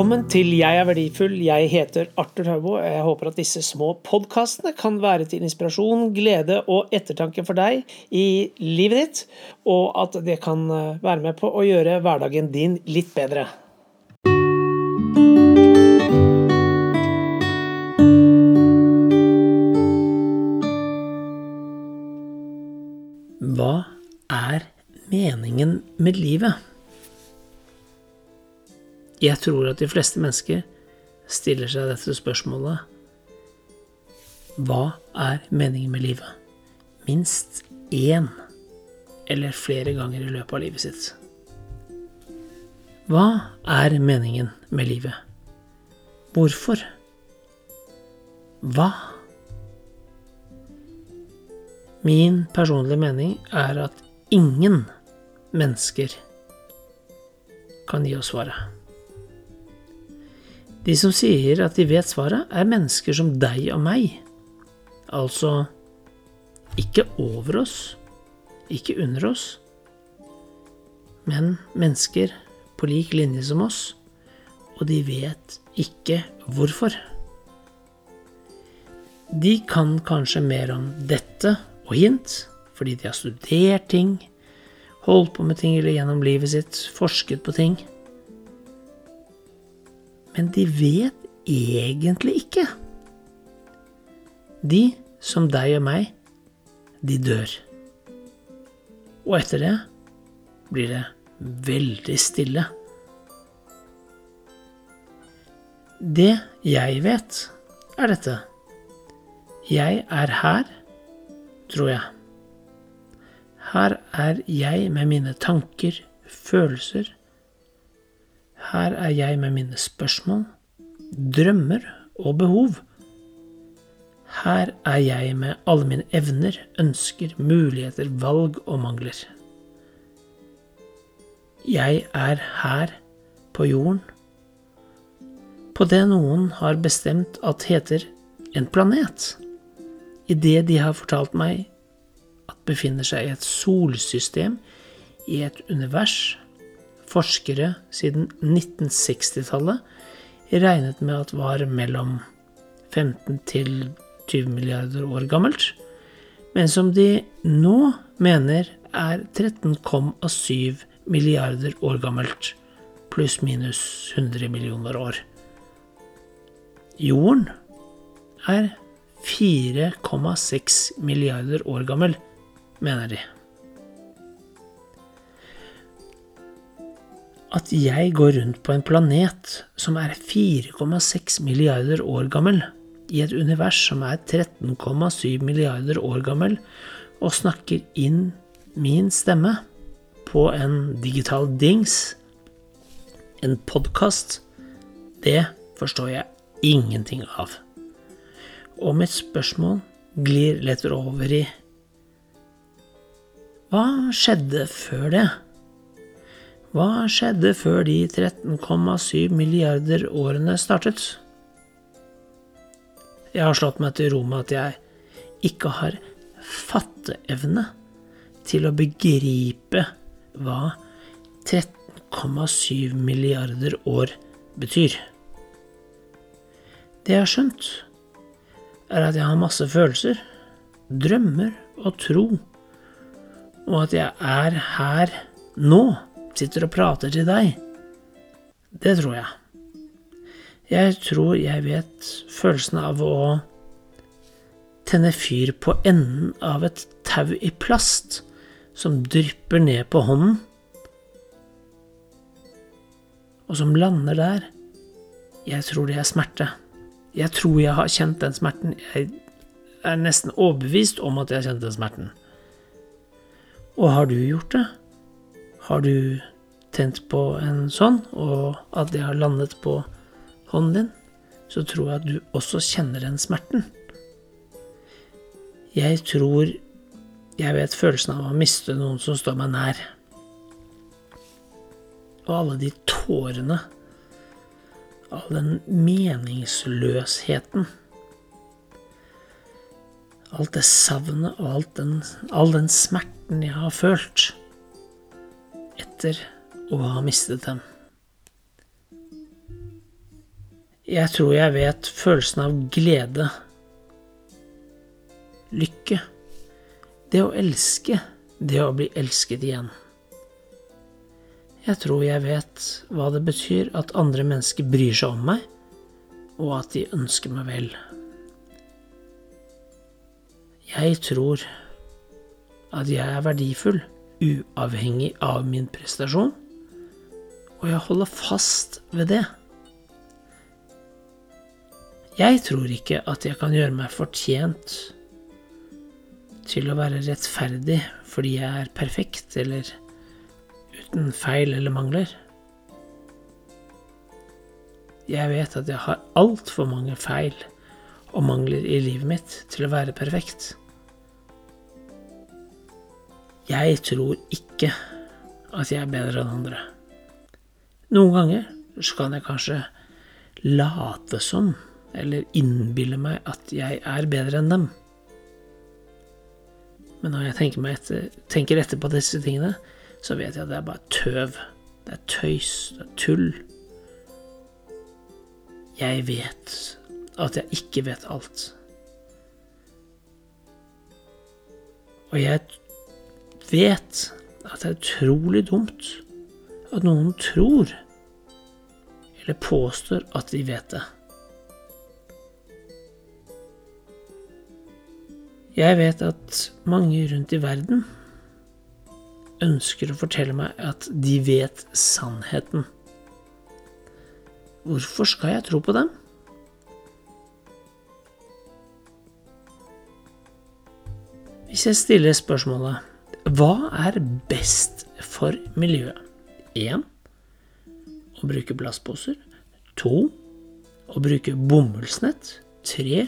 Velkommen til Jeg er verdifull. Jeg heter Arthur Haubo. Jeg håper at disse små podkastene kan være til inspirasjon, glede og ettertanke for deg i livet ditt, og at det kan eh, være med på å gjøre hverdagen din litt bedre. Hva er meningen med livet? Jeg tror at de fleste mennesker stiller seg dette spørsmålet Hva er meningen med livet? Minst én eller flere ganger i løpet av livet sitt. Hva er meningen med livet? Hvorfor? Hva? Min personlige mening er at ingen mennesker kan gi oss svaret. De som sier at de vet svaret, er mennesker som deg og meg. Altså ikke over oss, ikke under oss, men mennesker på lik linje som oss, og de vet ikke hvorfor. De kan kanskje mer om dette og hint, fordi de har studert ting, holdt på med ting eller gjennom livet sitt, forsket på ting men de vet egentlig ikke. De, som deg og meg, de dør. Og etter det blir det veldig stille. Det jeg vet, er dette. Jeg er her, tror jeg. Her er jeg med mine tanker, følelser, her er jeg med mine spørsmål, drømmer og behov. Her er jeg med alle mine evner, ønsker, muligheter, valg og mangler. Jeg er her på jorden, på det noen har bestemt at heter en planet, i det de har fortalt meg at befinner seg i et solsystem, i et univers forskere siden 1960-tallet regnet med at var mellom 15 til 20 milliarder år gammelt, men som de nå mener er 13,7 milliarder år gammelt, pluss-minus 100 millioner år. Jorden er 4,6 milliarder år gammel, mener de. At jeg går rundt på en planet som er 4,6 milliarder år gammel, i et univers som er 13,7 milliarder år gammel, og snakker inn min stemme på en digital dings, en podkast, det forstår jeg ingenting av. Og mitt spørsmål glir lettere over i Hva skjedde før det? Hva skjedde før de 13,7 milliarder årene startet? Jeg har slått meg til ro med at jeg ikke har fatteevne til å begripe hva 13,7 milliarder år betyr. Det jeg har skjønt, er at jeg har masse følelser, drømmer og tro, og at jeg er her nå sitter og prater til deg. Det tror jeg. Jeg tror jeg vet følelsen av å tenne fyr på enden av et tau i plast som drypper ned på hånden, og som lander der. Jeg tror det er smerte. Jeg tror jeg har kjent den smerten. Jeg er nesten overbevist om at jeg har kjent den smerten. Og har du gjort det? Har du tent på en sånn, og at det har landet på hånden din, så tror jeg at du også kjenner den smerten. Jeg tror jeg vet følelsen av å miste noen som står meg nær. Og alle de tårene, all den meningsløsheten. Alt det savnet og den, all den smerten jeg har følt etter å ha mistet dem. Jeg tror jeg vet følelsen av glede, lykke, det å elske, det å bli elsket igjen. Jeg tror jeg vet hva det betyr at andre mennesker bryr seg om meg, og at de ønsker meg vel. Jeg tror at jeg er verdifull, uavhengig av min prestasjon, og jeg holder fast ved det. Jeg tror ikke at jeg kan gjøre meg fortjent til å være rettferdig fordi jeg er perfekt eller uten feil eller mangler. Jeg vet at jeg har altfor mange feil og mangler i livet mitt til å være perfekt. Jeg tror ikke at jeg er bedre enn andre. Noen ganger så kan jeg kanskje late som, eller innbille meg at jeg er bedre enn dem. Men når jeg tenker, etter, tenker etter på disse tingene, så vet jeg at det er bare tøv. Det er tøys. Det er tull. Jeg vet at jeg ikke vet alt. Og jeg vet at det er utrolig dumt at noen tror eller påstår at de vet det. Jeg vet at mange rundt i verden ønsker å fortelle meg at de vet sannheten. Hvorfor skal jeg tro på dem? Hvis jeg stiller spørsmålet hva er best for miljøet? 1. Å bruke plastposer. 2. Å bruke bomullsnett. 3.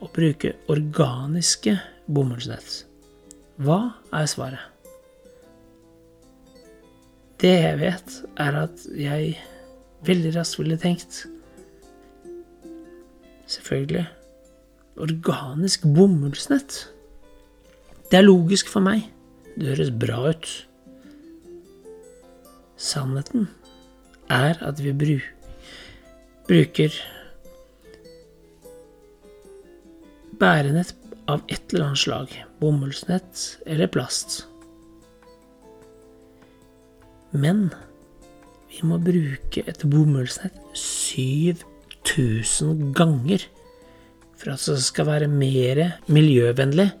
Å bruke organiske bomullsnett. Hva er svaret? Det jeg vet, er at jeg veldig raskt ville tenkt Selvfølgelig organisk bomullsnett. Det er logisk for meg. Det høres bra ut. Sannheten er at vi bruker bærenett av et eller annet slag. Bomullsnett eller plast. Men vi må bruke et bomullsnett 7000 ganger for at det skal være mer miljøvennlig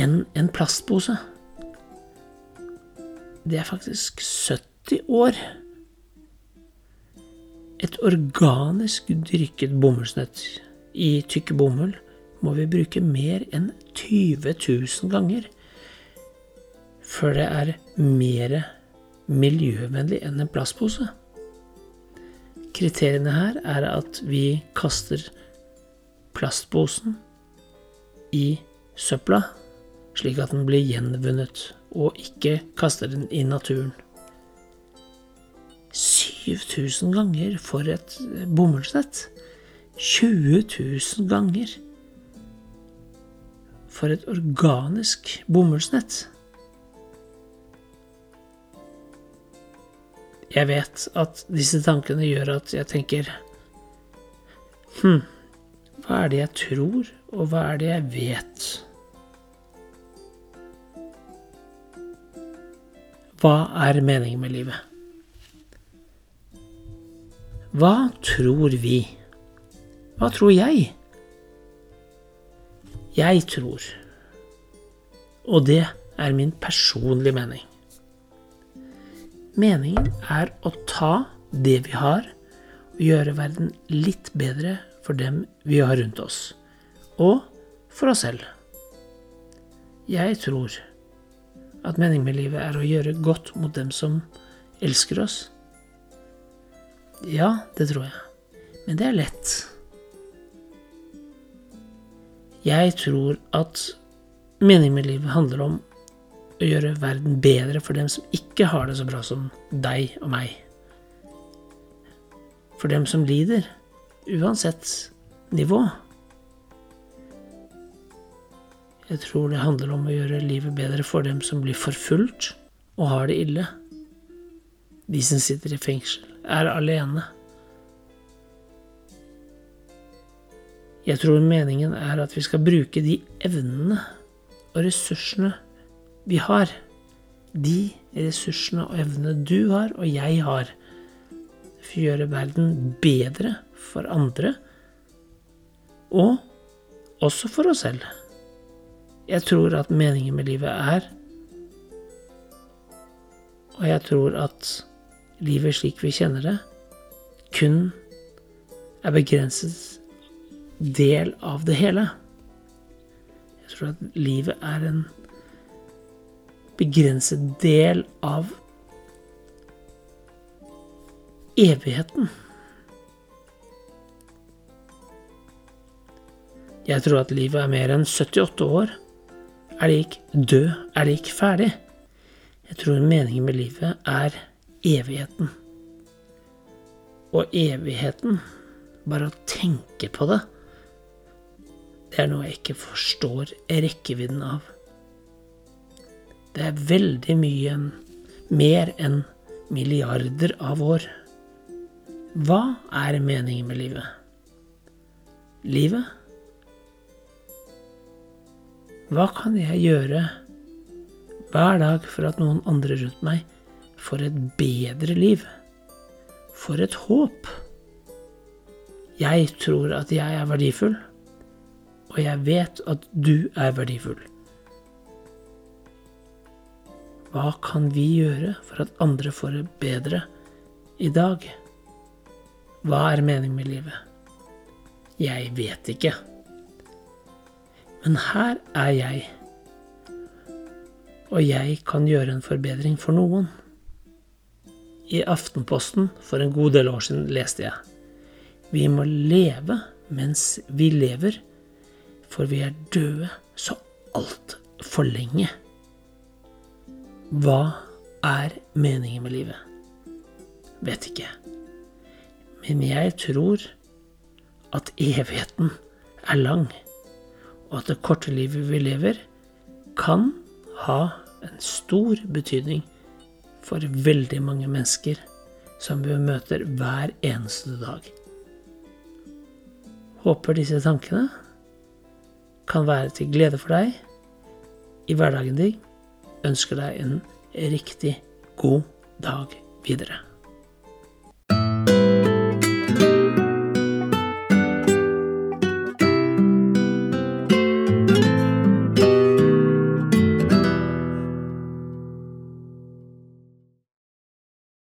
enn en plastpose. Det er faktisk 70 år. Et organisk dyrket bomullsnett i tykk bomull må vi bruke mer enn 20 000 ganger før det er mer miljøvennlig enn en plastpose. Kriteriene her er at vi kaster plastposen i søpla, slik at den blir gjenvunnet, og ikke kaster den i naturen. 7000 ganger for et bomullsnett. 20 000 ganger for et organisk bomullsnett. Jeg vet at disse tankene gjør at jeg tenker Hm, hva er det jeg tror, og hva er det jeg vet? Hva er meningen med livet? Hva tror vi? Hva tror jeg? Jeg tror, og det er min personlige mening Meningen er å ta det vi har, og gjøre verden litt bedre for dem vi har rundt oss, og for oss selv. Jeg tror at meningen med livet er å gjøre godt mot dem som elsker oss. Ja, det tror jeg. Men det er lett. Jeg tror at meningen med livet handler om å gjøre verden bedre for dem som ikke har det så bra som deg og meg. For dem som lider, uansett nivå. Jeg tror det handler om å gjøre livet bedre for dem som blir forfulgt og har det ille. De som sitter i fengsel, er alene. Jeg tror meningen er at vi skal bruke de evnene og ressursene vi har. De ressursene og evnene du har, og jeg har, for å gjøre verden bedre for andre, og også for oss selv. Jeg tror at meningen med livet er Og jeg tror at livet slik vi kjenner det, kun er begrenset del av det hele. Jeg tror at livet er en begrenset del av evigheten. Jeg tror at livet er mer enn 78 år. Er lik død, er lik ferdig. Jeg tror meningen med livet er evigheten. Og evigheten, bare å tenke på det, det er noe jeg ikke forstår rekkevidden av. Det er veldig mye mer enn milliarder av år. Hva er meningen med livet? Livet hva kan jeg gjøre hver dag for at noen andre rundt meg får et bedre liv? For et håp! Jeg tror at jeg er verdifull, og jeg vet at du er verdifull. Hva kan vi gjøre for at andre får det bedre i dag? Hva er meningen med livet? Jeg vet ikke. Men her er jeg, og jeg kan gjøre en forbedring for noen. I Aftenposten for en god del år siden leste jeg Vi må leve mens vi lever, for vi er døde så altfor lenge. Hva er meningen med livet? Vet ikke. Men jeg tror at evigheten er lang og at det korte livet vi lever, kan ha en stor betydning for veldig mange mennesker som vi møter hver eneste dag. Håper disse tankene kan være til glede for deg i hverdagen din. Ønsker deg en riktig god dag videre.